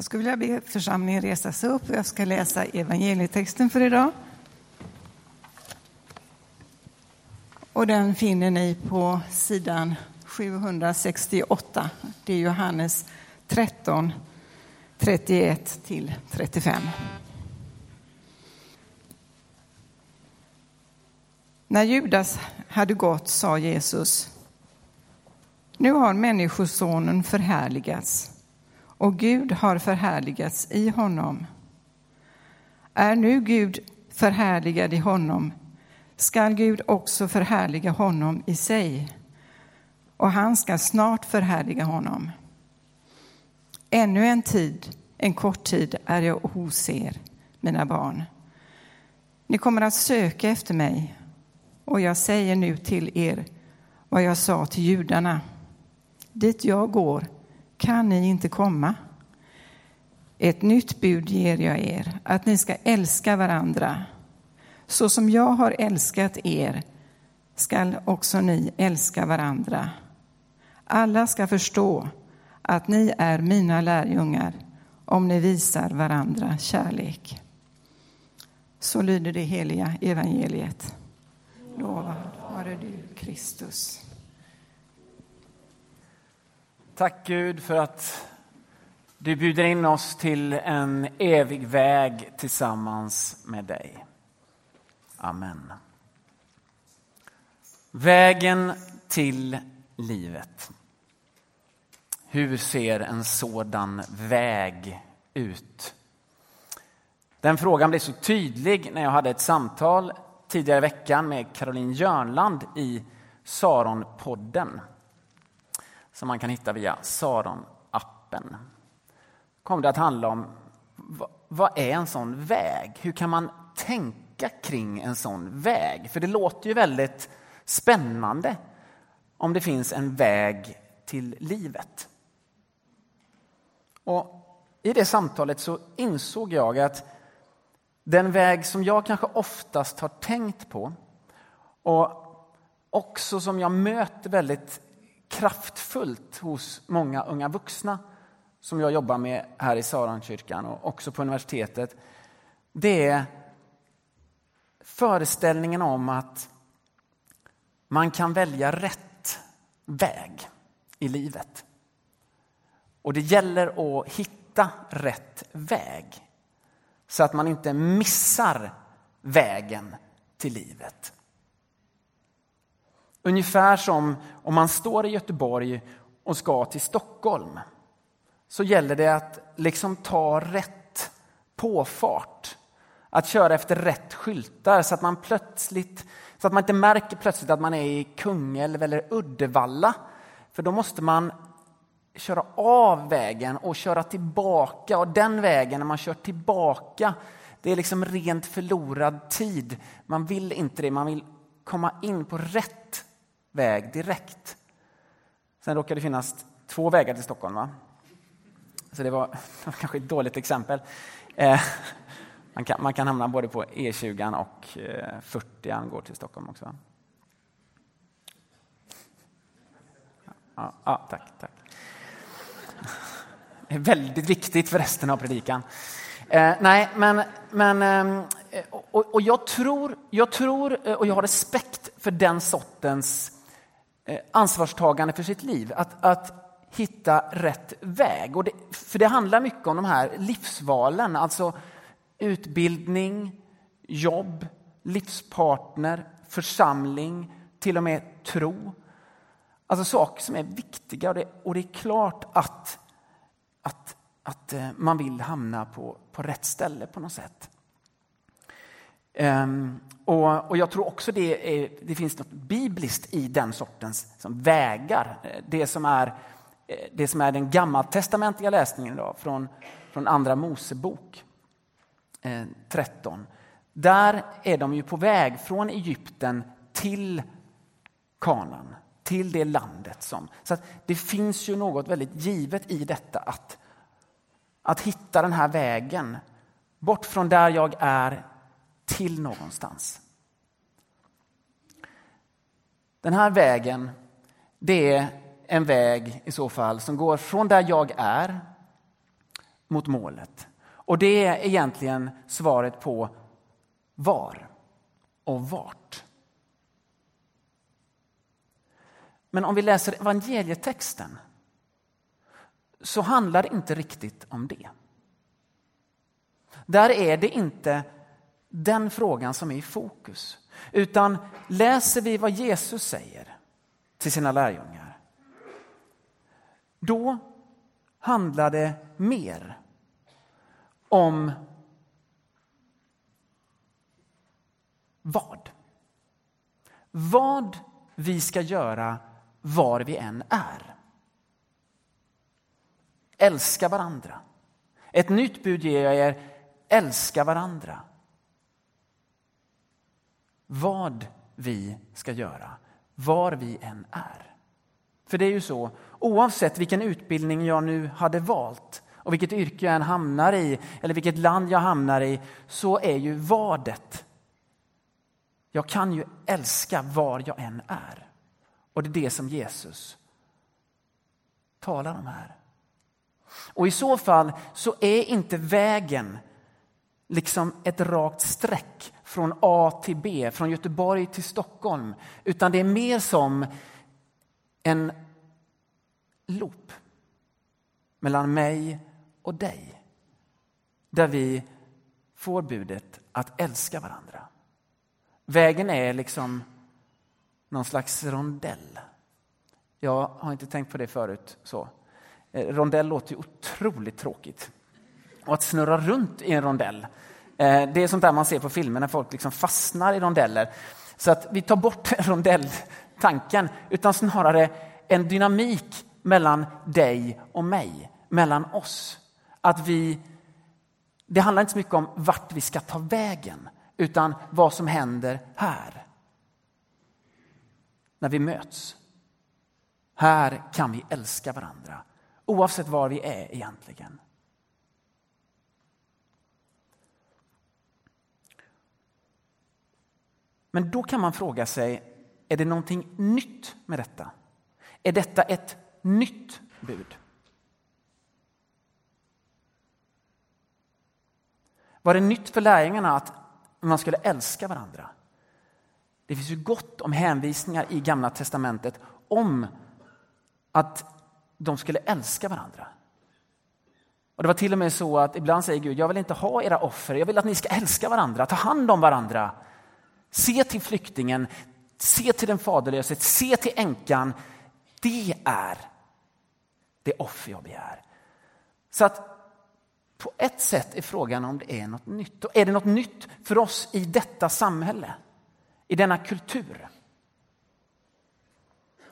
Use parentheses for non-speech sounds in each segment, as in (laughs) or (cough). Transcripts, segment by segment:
Jag skulle vilja be församlingen resa sig upp och jag ska läsa evangelietexten för idag. Och den finner ni på sidan 768. Det är Johannes 13, 31 till 35. När Judas hade gått sa Jesus Nu har Människosonen förhärligats och Gud har förhärligats i honom. Är nu Gud förhärligad i honom skall Gud också förhärliga honom i sig och han ska snart förhärliga honom. Ännu en tid, en kort tid, är jag hos er, mina barn. Ni kommer att söka efter mig och jag säger nu till er vad jag sa till judarna. Dit jag går kan ni inte komma. Ett nytt bud ger jag er, att ni ska älska varandra. Så som jag har älskat er skall också ni älska varandra. Alla ska förstå att ni är mina lärjungar om ni visar varandra kärlek. Så lyder det heliga evangeliet. Lovad vare du, Kristus. Tack Gud för att du bjuder in oss till en evig väg tillsammans med dig. Amen. Vägen till livet. Hur ser en sådan väg ut? Den frågan blev så tydlig när jag hade ett samtal tidigare i veckan med Caroline Jörnland i Saronpodden som man kan hitta via Saron-appen. kom det att handla om vad är en sån väg? Hur kan man tänka kring en sån väg? För det låter ju väldigt spännande om det finns en väg till livet. Och I det samtalet så insåg jag att den väg som jag kanske oftast har tänkt på och också som jag möter väldigt kraftfullt hos många unga vuxna som jag jobbar med här i Sarankyrkan och också på universitetet. Det är föreställningen om att man kan välja rätt väg i livet. Och det gäller att hitta rätt väg så att man inte missar vägen till livet. Ungefär som om man står i Göteborg och ska till Stockholm så gäller det att liksom ta rätt påfart. Att köra efter rätt skyltar så att man plötsligt så att man inte märker plötsligt att man är i Kungälv eller Uddevalla. För då måste man köra av vägen och köra tillbaka. Och den vägen, när man kör tillbaka, det är liksom rent förlorad tid. Man vill inte det, man vill komma in på rätt väg direkt. Sen råkar det finnas två vägar till Stockholm. Va? Så (laughs) det var kanske ett dåligt exempel. Eh, man, kan, man kan hamna både på E20 och eh, 40 går till Stockholm också. Ja, ja, tack, tack. Det är väldigt viktigt för resten av predikan. Eh, nej, men, men eh, och, och, jag tror, jag tror eh, och jag har respekt för den sortens Eh, ansvarstagande för sitt liv. Att, att hitta rätt väg. Och det, för det handlar mycket om de här livsvalen, alltså utbildning, jobb, livspartner, församling, till och med tro. Alltså saker som är viktiga och det, och det är klart att, att, att eh, man vill hamna på, på rätt ställe på något sätt. Um, och, och, jag tror också det, är, det finns något bibliskt i den sortens som vägar. Eh, det som är, eh, det som är den gammaltestamentliga läsningen idag från, från Andra Mosebok eh, 13. Där är de ju på väg från Egypten till Kanan till det landet. som. Så det finns ju något väldigt givet i detta att, att hitta den här vägen bort från där jag är till någonstans. Den här vägen, det är en väg i så fall som går från där jag är mot målet. Och det är egentligen svaret på var och vart. Men om vi läser evangelietexten så handlar det inte riktigt om det. Där är det inte den frågan som är i fokus. Utan läser vi vad Jesus säger till sina lärjungar då handlar det mer om vad? Vad vi ska göra var vi än är. Älska varandra. Ett nytt bud ger jag er, älska varandra. Vad vi ska göra, var vi än är. För det är ju så, oavsett vilken utbildning jag nu hade valt och vilket yrke jag än hamnar i eller vilket land jag hamnar i så är ju vadet. Jag kan ju älska var jag än är. Och det är det som Jesus talar om här. Och i så fall så är inte vägen liksom ett rakt streck från A till B, från Göteborg till Stockholm, utan det är mer som en loop mellan mig och dig. Där vi får budet att älska varandra. Vägen är liksom någon slags rondell. Jag har inte tänkt på det förut. så. Eh, rondell låter ju otroligt tråkigt. Och att snurra runt i en rondell, Eh, det är sånt där man ser på filmer när folk liksom fastnar i rondeller. Så att vi tar bort (laughs) rondelltanken, utan snarare en dynamik mellan dig och mig, mellan oss. Att vi, det handlar inte så mycket om vart vi ska ta vägen, utan vad som händer här. När vi möts. Här kan vi älska varandra, oavsett var vi är egentligen. Men då kan man fråga sig, är det någonting nytt med detta? Är detta ett nytt bud? Var det nytt för lärjungarna att man skulle älska varandra? Det finns ju gott om hänvisningar i Gamla testamentet om att de skulle älska varandra. Och Det var till och med så att ibland säger Gud, jag vill inte ha era offer, jag vill att ni ska älska varandra, ta hand om varandra. Se till flyktingen, se till den faderlöse, se till änkan. Det är det offer jag begär. Så att på ett sätt är frågan om det är något nytt. Och är det något nytt för oss i detta samhälle? I denna kultur?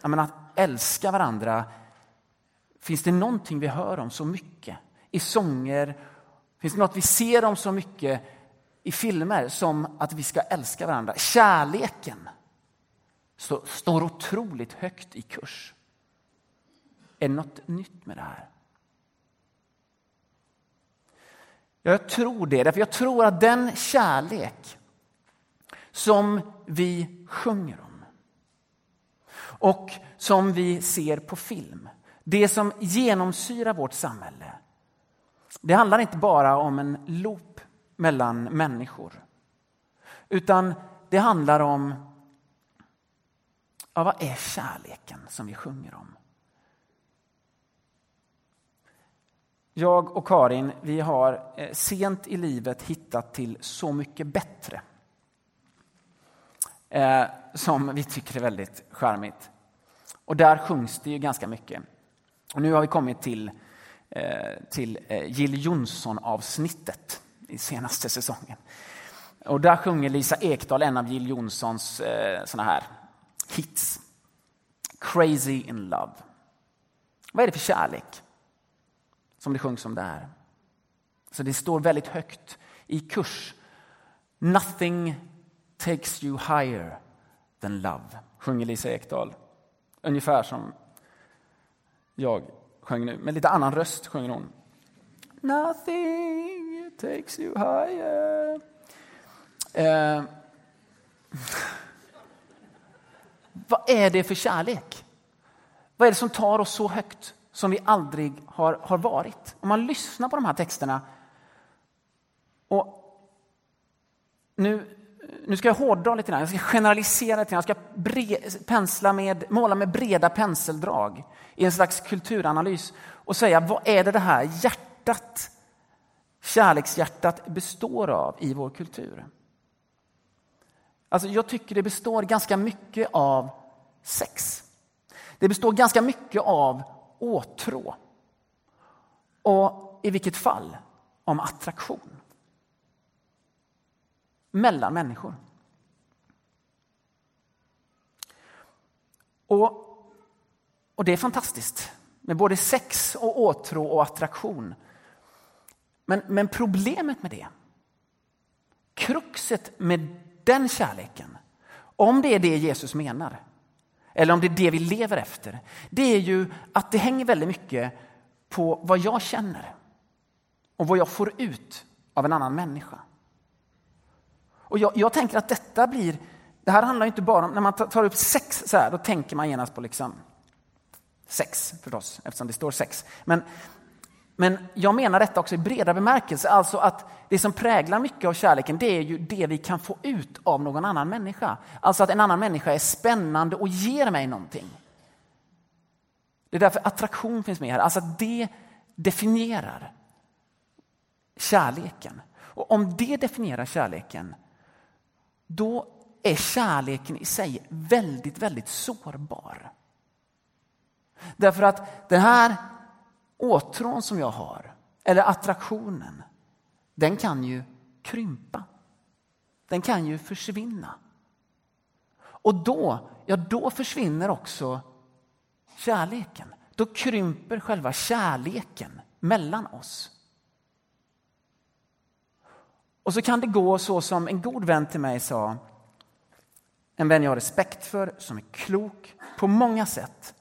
Jag menar, att älska varandra, finns det någonting vi hör om så mycket? I sånger, finns det något vi ser om så mycket i filmer som att vi ska älska varandra? Kärleken står otroligt högt i kurs. Är det något nytt med det här? Jag tror det, därför jag tror att den kärlek som vi sjunger om och som vi ser på film, det som genomsyrar vårt samhälle, det handlar inte bara om en loop mellan människor. Utan det handlar om, ja, vad är kärleken som vi sjunger om? Jag och Karin vi har eh, sent i livet hittat till Så mycket bättre. Eh, som vi tycker är väldigt charmigt. Och där sjungs det ju ganska mycket. Och nu har vi kommit till, eh, till eh, Jill Johnson-avsnittet i senaste säsongen. Och där sjunger Lisa Ekdahl en av Jill Johnsons eh, såna här hits. Crazy in love. Vad är det för kärlek? som det sjungs om där. Så det står väldigt högt i kurs. Nothing takes you higher than love, sjunger Lisa Ekdahl. Ungefär som jag sjöng nu, med lite annan röst sjunger hon. Nothing takes you higher. Eh. (laughs) Vad är det för kärlek? Vad är det som tar oss så högt som vi aldrig har, har varit. Om man lyssnar på de här texterna och nu, nu ska jag hårdra lite grann, jag ska generalisera lite grann, jag ska bre, pensla med, måla med breda penseldrag i en slags kulturanalys och säga vad är det det här hjärtat, kärlekshjärtat består av i vår kultur? Alltså jag tycker det består ganska mycket av sex. Det består ganska mycket av åtrå. Och i vilket fall om attraktion. Mellan människor. Och, och det är fantastiskt med både sex och åtrå och attraktion. Men, men problemet med det, kruxet med den kärleken, om det är det Jesus menar, eller om det är det vi lever efter, det är ju att det hänger väldigt mycket på vad jag känner och vad jag får ut av en annan människa. Och jag, jag tänker att detta blir, det här handlar inte bara om, när man tar upp sex så här, då tänker man genast på liksom sex förstås, eftersom det står sex. Men men jag menar detta också i bredare bemärkelse, alltså att det som präglar mycket av kärleken det är ju det vi kan få ut av någon annan människa. Alltså att en annan människa är spännande och ger mig någonting. Det är därför attraktion finns med här, alltså att det definierar kärleken. Och om det definierar kärleken, då är kärleken i sig väldigt, väldigt sårbar. Därför att den här åtrån som jag har, eller attraktionen, den kan ju krympa. Den kan ju försvinna. Och då, ja då försvinner också kärleken. Då krymper själva kärleken mellan oss. Och så kan det gå så som en god vän till mig sa, en vän jag har respekt för, som är klok på många sätt.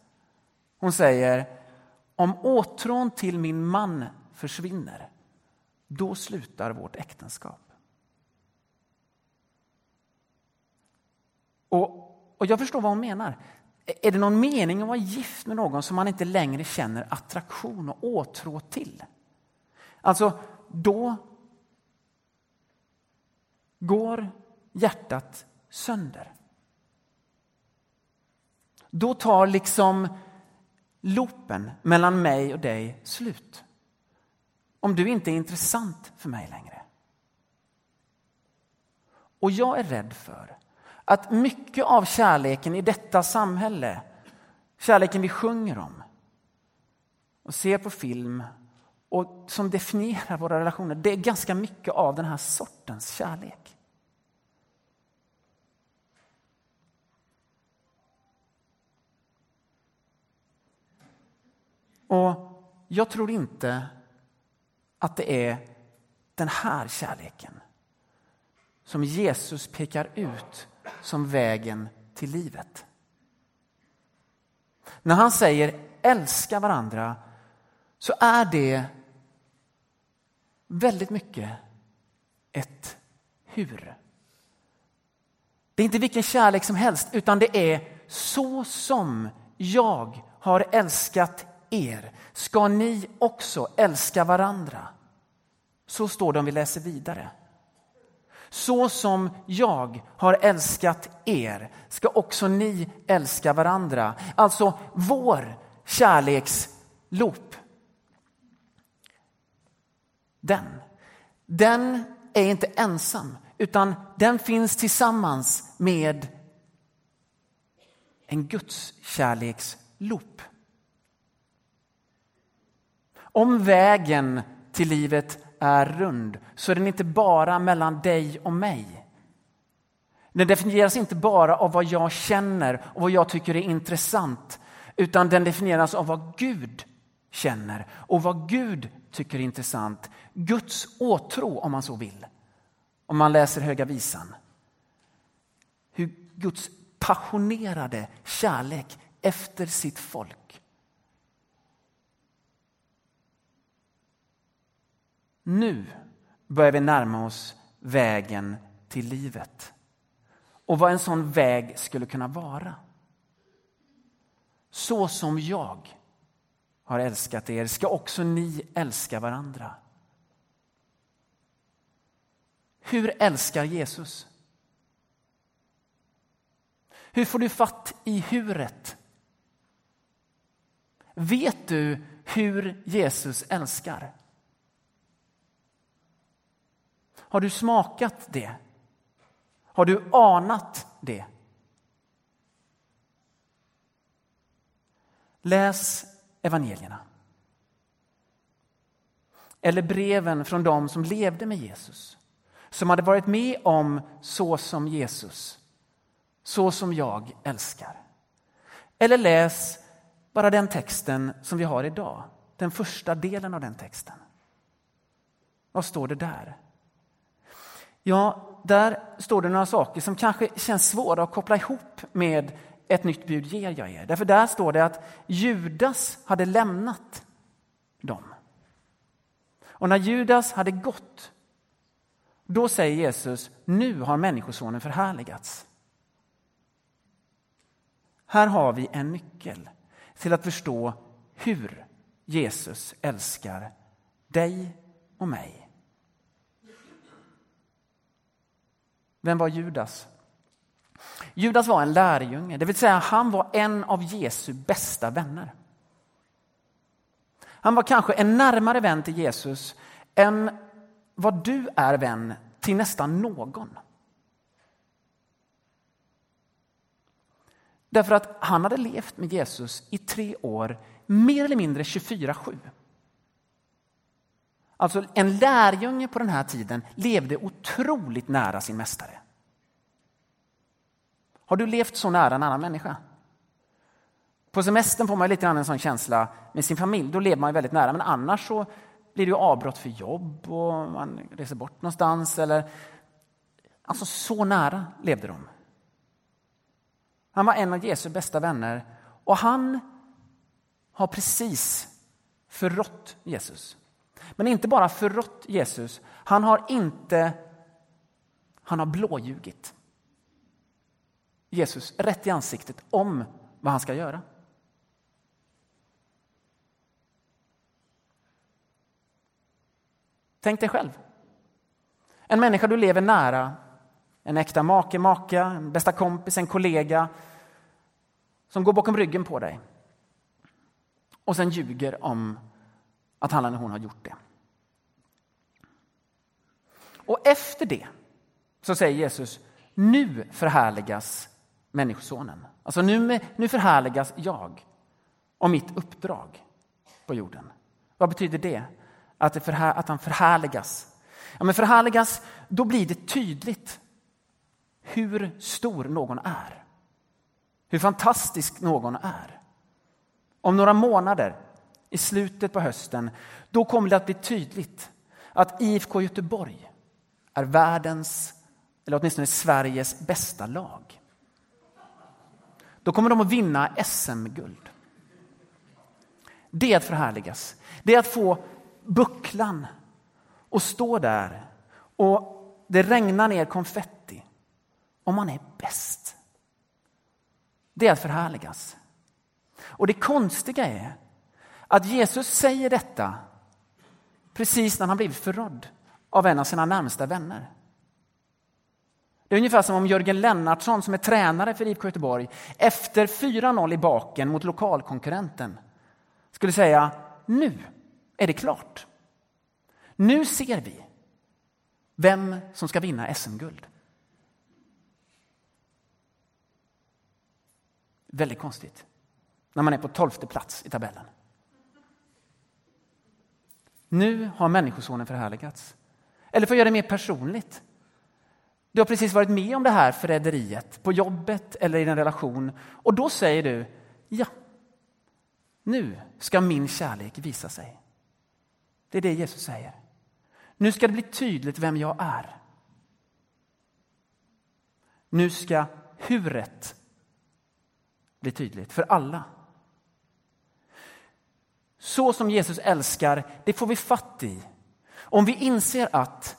Hon säger, om åtrån till min man försvinner, då slutar vårt äktenskap. Och, och jag förstår vad hon menar. Är det någon mening att vara gift med någon som man inte längre känner attraktion och åtrå till? Alltså, då går hjärtat sönder. Då tar liksom loopen mellan mig och dig slut. Om du inte är intressant för mig längre. Och jag är rädd för att mycket av kärleken i detta samhälle, kärleken vi sjunger om och ser på film och som definierar våra relationer, det är ganska mycket av den här sortens kärlek. Och jag tror inte att det är den här kärleken som Jesus pekar ut som vägen till livet. När han säger älska varandra så är det väldigt mycket ett hur. Det är inte vilken kärlek som helst utan det är så som jag har älskat er ska ni också älska varandra. Så står det om vi läser vidare. Så som jag har älskat er ska också ni älska varandra. Alltså vår kärleksloop. Den, den är inte ensam utan den finns tillsammans med en Guds kärleksloop. Om vägen till livet är rund så är den inte bara mellan dig och mig. Den definieras inte bara av vad jag känner och vad jag tycker är intressant utan den definieras av vad Gud känner och vad Gud tycker är intressant. Guds åtrå om man så vill. Om man läser Höga visan. Hur Guds passionerade kärlek efter sitt folk Nu börjar vi närma oss vägen till livet. Och vad en sån väg skulle kunna vara. Så som jag har älskat er ska också ni älska varandra. Hur älskar Jesus? Hur får du fatt i huret? Vet du hur Jesus älskar? Har du smakat det? Har du anat det? Läs evangelierna. Eller breven från dem som levde med Jesus. Som hade varit med om så som Jesus, så som jag älskar. Eller läs bara den texten som vi har idag, den första delen av den texten. Vad står det där? Ja, där står det några saker som kanske känns svåra att koppla ihop med ett nytt bud ger jag er. Därför där står det att Judas hade lämnat dem. Och när Judas hade gått, då säger Jesus, nu har Människosonen förhärligats. Här har vi en nyckel till att förstå hur Jesus älskar dig och mig. Vem var Judas? Judas var en lärjunge, det vill säga han var en av Jesu bästa vänner. Han var kanske en närmare vän till Jesus än vad du är vän till nästan någon. Därför att han hade levt med Jesus i tre år, mer eller mindre 24-7. Alltså en lärjunge på den här tiden levde otroligt nära sin mästare. Har du levt så nära en annan människa? På semestern får man lite grann en sån känsla med sin familj. Då lever man väldigt nära. Men annars så blir det ju avbrott för jobb och man reser bort någonstans. Eller... Alltså så nära levde de. Han var en av Jesu bästa vänner och han har precis förrått Jesus. Men inte bara förrått Jesus, han har inte han har blåljugit. Jesus rätt i ansiktet om vad han ska göra. Tänk dig själv. En människa du lever nära, en äkta make, maka, en bästa kompis, en kollega som går bakom ryggen på dig och sen ljuger om att han eller hon har gjort det. Och efter det så säger Jesus, nu förhärligas Människosonen. Alltså nu, nu förhärligas jag och mitt uppdrag på jorden. Vad betyder det? Att, det förhär, att han förhärligas. Ja, men förhärligas, då blir det tydligt hur stor någon är. Hur fantastisk någon är. Om några månader, i slutet på hösten, då kommer det att bli tydligt att IFK Göteborg är världens, eller åtminstone Sveriges bästa lag. Då kommer de att vinna SM-guld. Det är att förhärligas. Det är att få bucklan och stå där och det regnar ner konfetti Om man är bäst. Det är att förhärligas. Och det konstiga är att Jesus säger detta precis när han blivit förrådd av en av sina närmsta vänner. Det är ungefär som om Jörgen Lennartsson som är tränare för IFK Göteborg efter 4-0 i baken mot lokalkonkurrenten skulle säga nu är det klart. Nu ser vi vem som ska vinna SM-guld. Väldigt konstigt när man är på tolfte plats i tabellen. Nu har Människosonen förhärligats. Eller för att göra det mer personligt. Du har precis varit med om det här förräderiet på jobbet eller i en relation och då säger du ja, nu ska min kärlek visa sig. Det är det Jesus säger. Nu ska det bli tydligt vem jag är. Nu ska huret bli tydligt för alla. Så som Jesus älskar, det får vi fatt i om vi inser att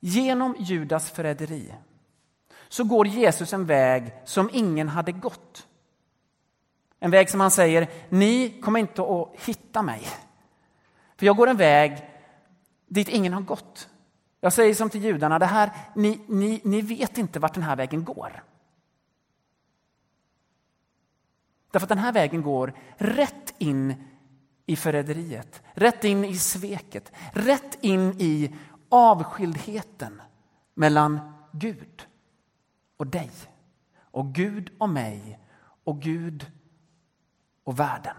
Genom Judas förräderi så går Jesus en väg som ingen hade gått. En väg som han säger, ni kommer inte att hitta mig. För jag går en väg dit ingen har gått. Jag säger som till judarna, det här, ni, ni, ni vet inte vart den här vägen går. Därför att den här vägen går rätt in i förräderiet, rätt in i sveket, rätt in i avskildheten mellan Gud och dig och Gud och mig och Gud och världen.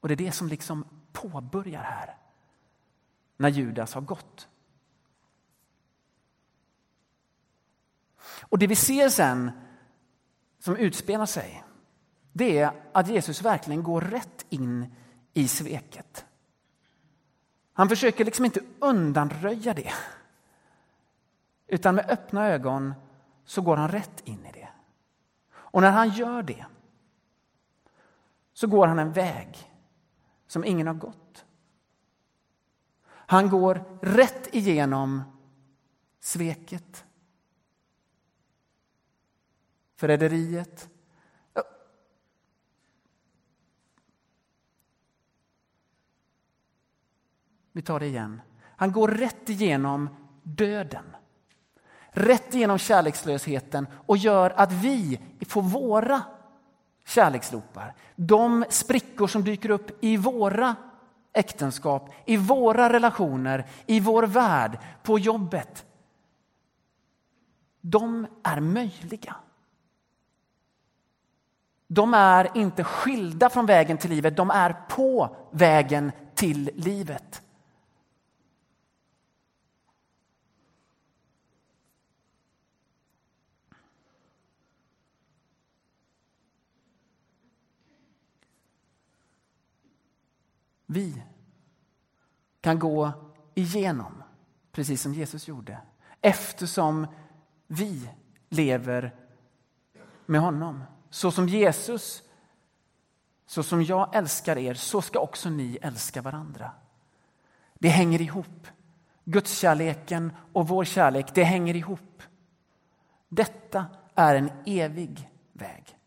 Och det är det som liksom påbörjar här när Judas har gått. Och det vi ser sen som utspelar sig det är att Jesus verkligen går rätt in i sveket. Han försöker liksom inte undanröja det. Utan med öppna ögon så går han rätt in i det. Och när han gör det så går han en väg som ingen har gått. Han går rätt igenom sveket, förräderiet. Vi tar det igen. Han går rätt igenom döden. Rätt igenom kärlekslösheten och gör att vi får våra kärlekslopar. De sprickor som dyker upp i våra äktenskap, i våra relationer, i vår värld, på jobbet. De är möjliga. De är inte skilda från vägen till livet, de är på vägen till livet. Vi kan gå igenom, precis som Jesus gjorde eftersom vi lever med honom. Så som Jesus, så som jag älskar er, så ska också ni älska varandra. Det hänger ihop. Gudskärleken och vår kärlek, det hänger ihop. Detta är en evig väg.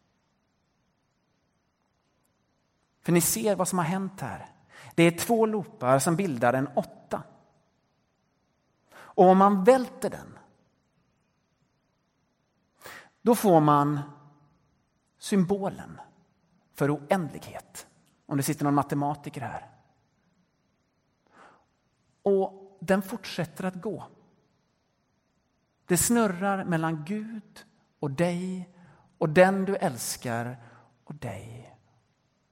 För ni ser vad som har hänt här. Det är två loopar som bildar en åtta. Och om man välter den då får man symbolen för oändlighet. Om det sitter någon matematiker här. Och den fortsätter att gå. Det snurrar mellan Gud och dig och den du älskar och dig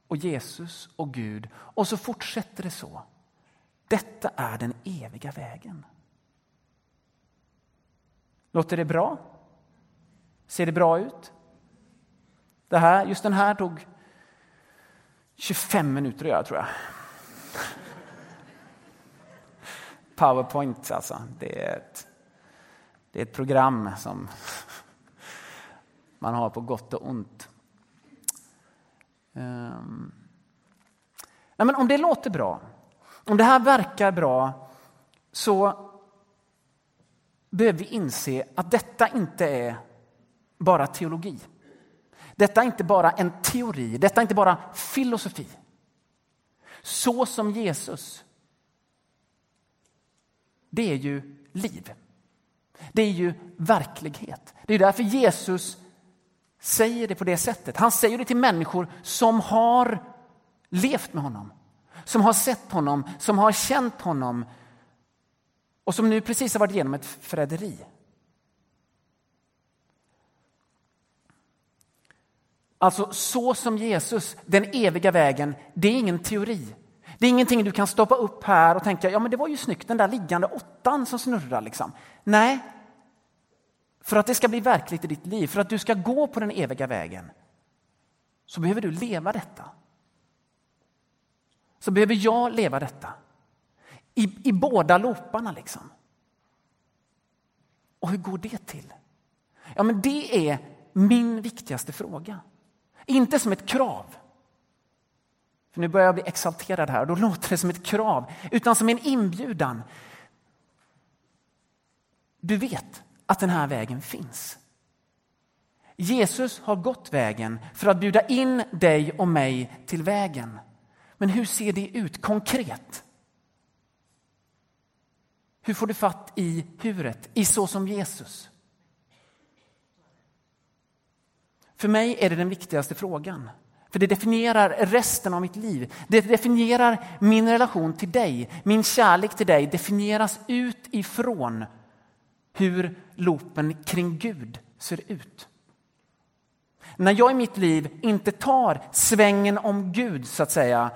och Jesus och Gud. Och så fortsätter det så. Detta är den eviga vägen. Låter det bra? Ser det bra ut? Det här, just den här tog 25 minuter att göra, tror jag. (laughs) Powerpoint, alltså. Det är ett, det är ett program som man har på gott och ont. Um. Nej, men om det låter bra, om det här verkar bra så behöver vi inse att detta inte är bara teologi. Detta är inte bara en teori, detta är inte bara filosofi. Så som Jesus, det är ju liv. Det är ju verklighet. Det är därför Jesus säger det på det sättet. Han säger det till människor som har levt med honom, som har sett honom, som har känt honom och som nu precis har varit igenom ett förräderi. Alltså så som Jesus, den eviga vägen, det är ingen teori. Det är ingenting du kan stoppa upp här och tänka, ja men det var ju snyggt den där liggande åttan som snurrar liksom. Nej, för att det ska bli verkligt i ditt liv, för att du ska gå på den eviga vägen, så behöver du leva detta. Så behöver jag leva detta. I, i båda looparna liksom. Och hur går det till? Ja, men det är min viktigaste fråga. Inte som ett krav. För nu börjar jag bli exalterad här och då låter det som ett krav, utan som en inbjudan. Du vet att den här vägen finns. Jesus har gått vägen för att bjuda in dig och mig till vägen. Men hur ser det ut konkret? Hur får du fatt i huret, i så som Jesus? För mig är det den viktigaste frågan. För det definierar resten av mitt liv. Det definierar min relation till dig. Min kärlek till dig definieras utifrån hur loopen kring Gud ser ut. När jag i mitt liv inte tar svängen om Gud, så att säga,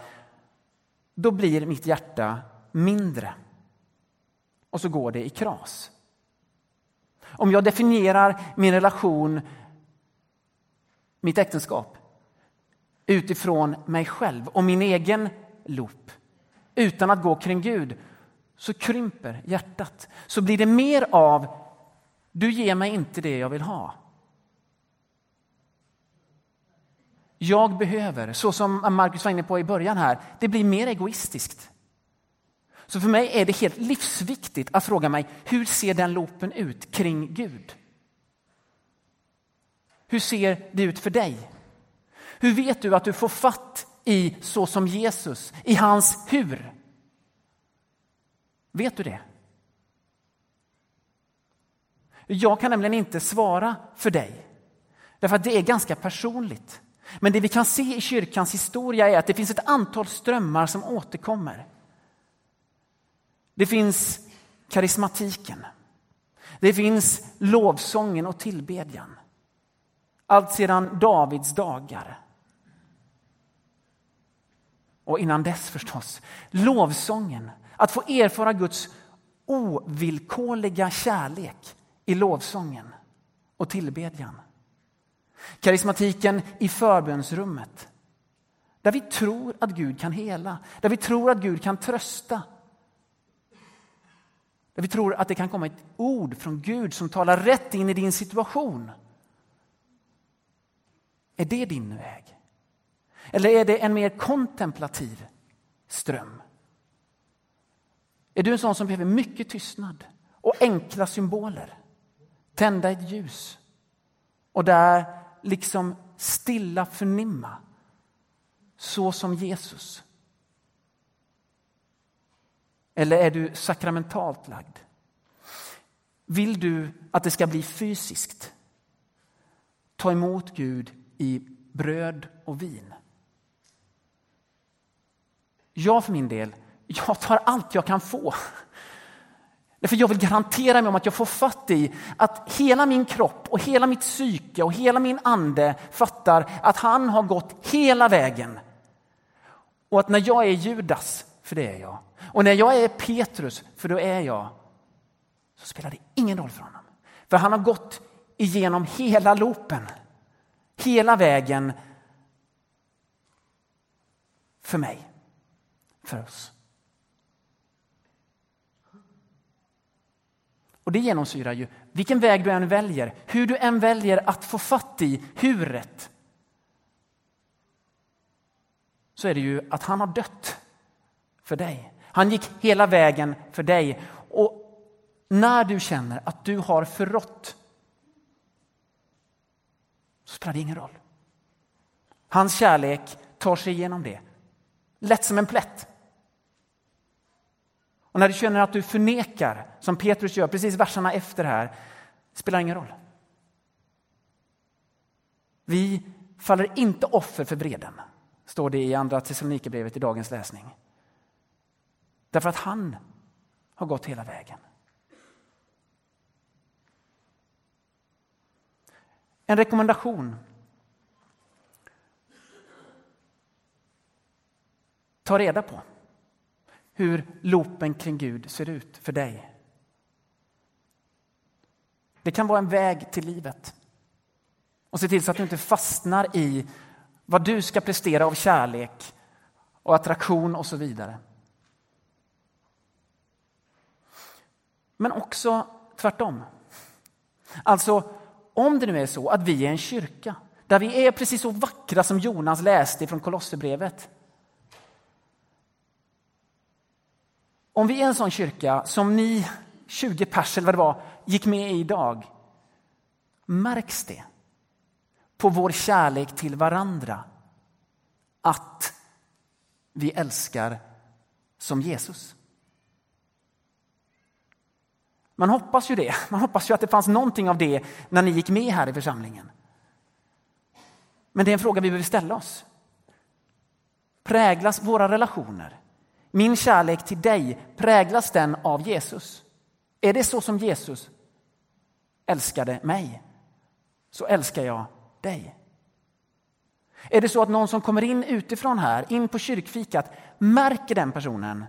då blir mitt hjärta mindre. Och så går det i kras. Om jag definierar min relation, mitt äktenskap, utifrån mig själv och min egen loop, utan att gå kring Gud, så krymper hjärtat. Så blir det mer av, du ger mig inte det jag vill ha. Jag behöver, så som Markus var inne på i början här, det blir mer egoistiskt. Så för mig är det helt livsviktigt att fråga mig, hur ser den loopen ut kring Gud? Hur ser det ut för dig? Hur vet du att du får fatt i så som Jesus, i hans hur? Vet du det? Jag kan nämligen inte svara för dig, därför att det är ganska personligt. Men det vi kan se i kyrkans historia är att det finns ett antal strömmar som återkommer. Det finns karismatiken. Det finns lovsången och tillbedjan. Allt sedan Davids dagar. Och innan dess förstås, lovsången. Att få erfara Guds ovillkorliga kärlek i lovsången och tillbedjan. Karismatiken i förbönsrummet. Där vi tror att Gud kan hela, där vi tror att Gud kan trösta. Där vi tror att det kan komma ett ord från Gud som talar rätt in i din situation. Är det din väg? Eller är det en mer kontemplativ ström? Är du en sån som behöver mycket tystnad och enkla symboler? Tända ett ljus och där liksom stilla förnimma så som Jesus? Eller är du sakramentalt lagd? Vill du att det ska bli fysiskt? Ta emot Gud i bröd och vin. Jag för min del, jag tar allt jag kan få. Därför jag vill garantera mig om att jag får fatt i att hela min kropp och hela mitt psyke och hela min ande fattar att han har gått hela vägen. Och att när jag är Judas, för det är jag, och när jag är Petrus, för då är jag, så spelar det ingen roll för honom. För han har gått igenom hela loopen, hela vägen för mig för oss. Och det genomsyrar ju vilken väg du än väljer, hur du än väljer att få fatt i huret. Så är det ju att han har dött för dig. Han gick hela vägen för dig. Och när du känner att du har förrått så spelar det ingen roll. Hans kärlek tar sig igenom det. Lätt som en plätt. Och när du känner att du förnekar, som Petrus gör precis verserna efter här, spelar ingen roll. Vi faller inte offer för vreden, står det i Andra Thessalonikerbrevet i dagens läsning. Därför att han har gått hela vägen. En rekommendation. Ta reda på hur loopen kring Gud ser ut för dig. Det kan vara en väg till livet. Och se till så att du inte fastnar i vad du ska prestera av kärlek och attraktion och så vidare. Men också tvärtom. Alltså, om det nu är så att vi är en kyrka där vi är precis så vackra som Jonas läste från Kolosserbrevet Om vi är en sån kyrka som ni 20 pers eller vad det var gick med i idag, märks det? på vår kärlek till varandra att vi älskar som Jesus. Man hoppas ju det. (laughs) Man hoppas ju att det fanns någonting av det när ni gick med här i församlingen. Men det är en fråga vi behöver ställa oss. Präglas våra relationer, min kärlek till dig, präglas den av Jesus? Är det så som Jesus älskade mig, så älskar jag dig. Är det så att någon som kommer in utifrån här, in på kyrkfikat, märker den personen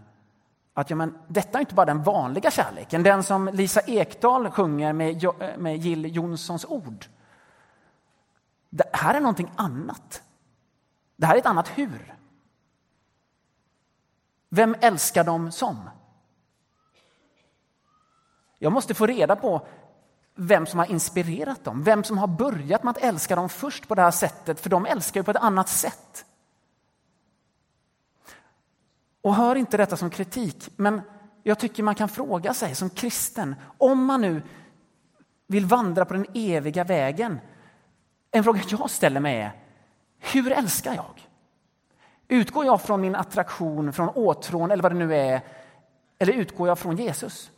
att ja, men, detta är inte bara den vanliga kärleken, den som Lisa Ekdahl sjunger med, med Jill Johnsons ord. Det här är någonting annat. Det här är ett annat hur. Vem älskar de som? Jag måste få reda på vem som har inspirerat dem, vem som har börjat med att älska dem först på det här sättet, för de älskar ju på ett annat sätt. Och hör inte detta som kritik, men jag tycker man kan fråga sig som kristen, om man nu vill vandra på den eviga vägen. En fråga jag ställer mig är, hur älskar jag? Utgår jag från min attraktion, från åtrån eller vad det nu är, eller utgår jag från Jesus?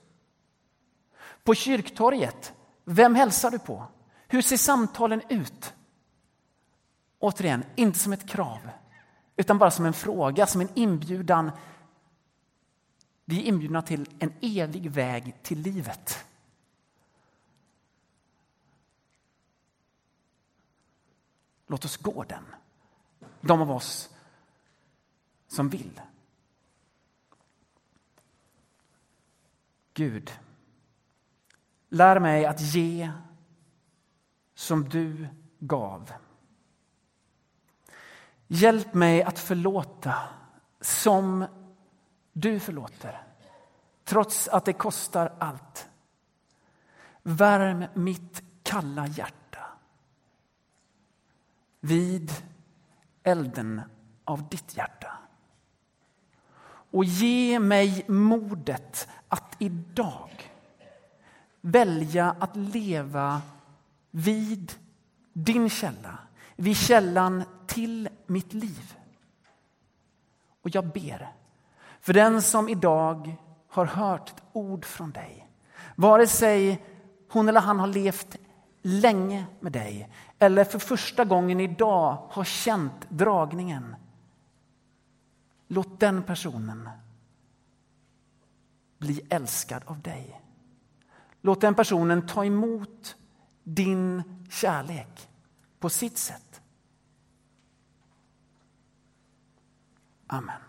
På kyrktorget, vem hälsar du på? Hur ser samtalen ut? Återigen, inte som ett krav, utan bara som en fråga, som en inbjudan. Vi är inbjudna till en evig väg till livet. Låt oss gå den. De av oss som vill. Gud, lär mig att ge som du gav. Hjälp mig att förlåta som du förlåter, trots att det kostar allt. Värm mitt kalla hjärta vid elden av ditt hjärta. Och ge mig modet att idag välja att leva vid din källa, vid källan till mitt liv. Och jag ber för den som idag har hört ett ord från dig, vare sig hon eller han har levt länge med dig eller för första gången idag har känt dragningen. Låt den personen bli älskad av dig. Låt den personen ta emot din kärlek på sitt sätt. Amen.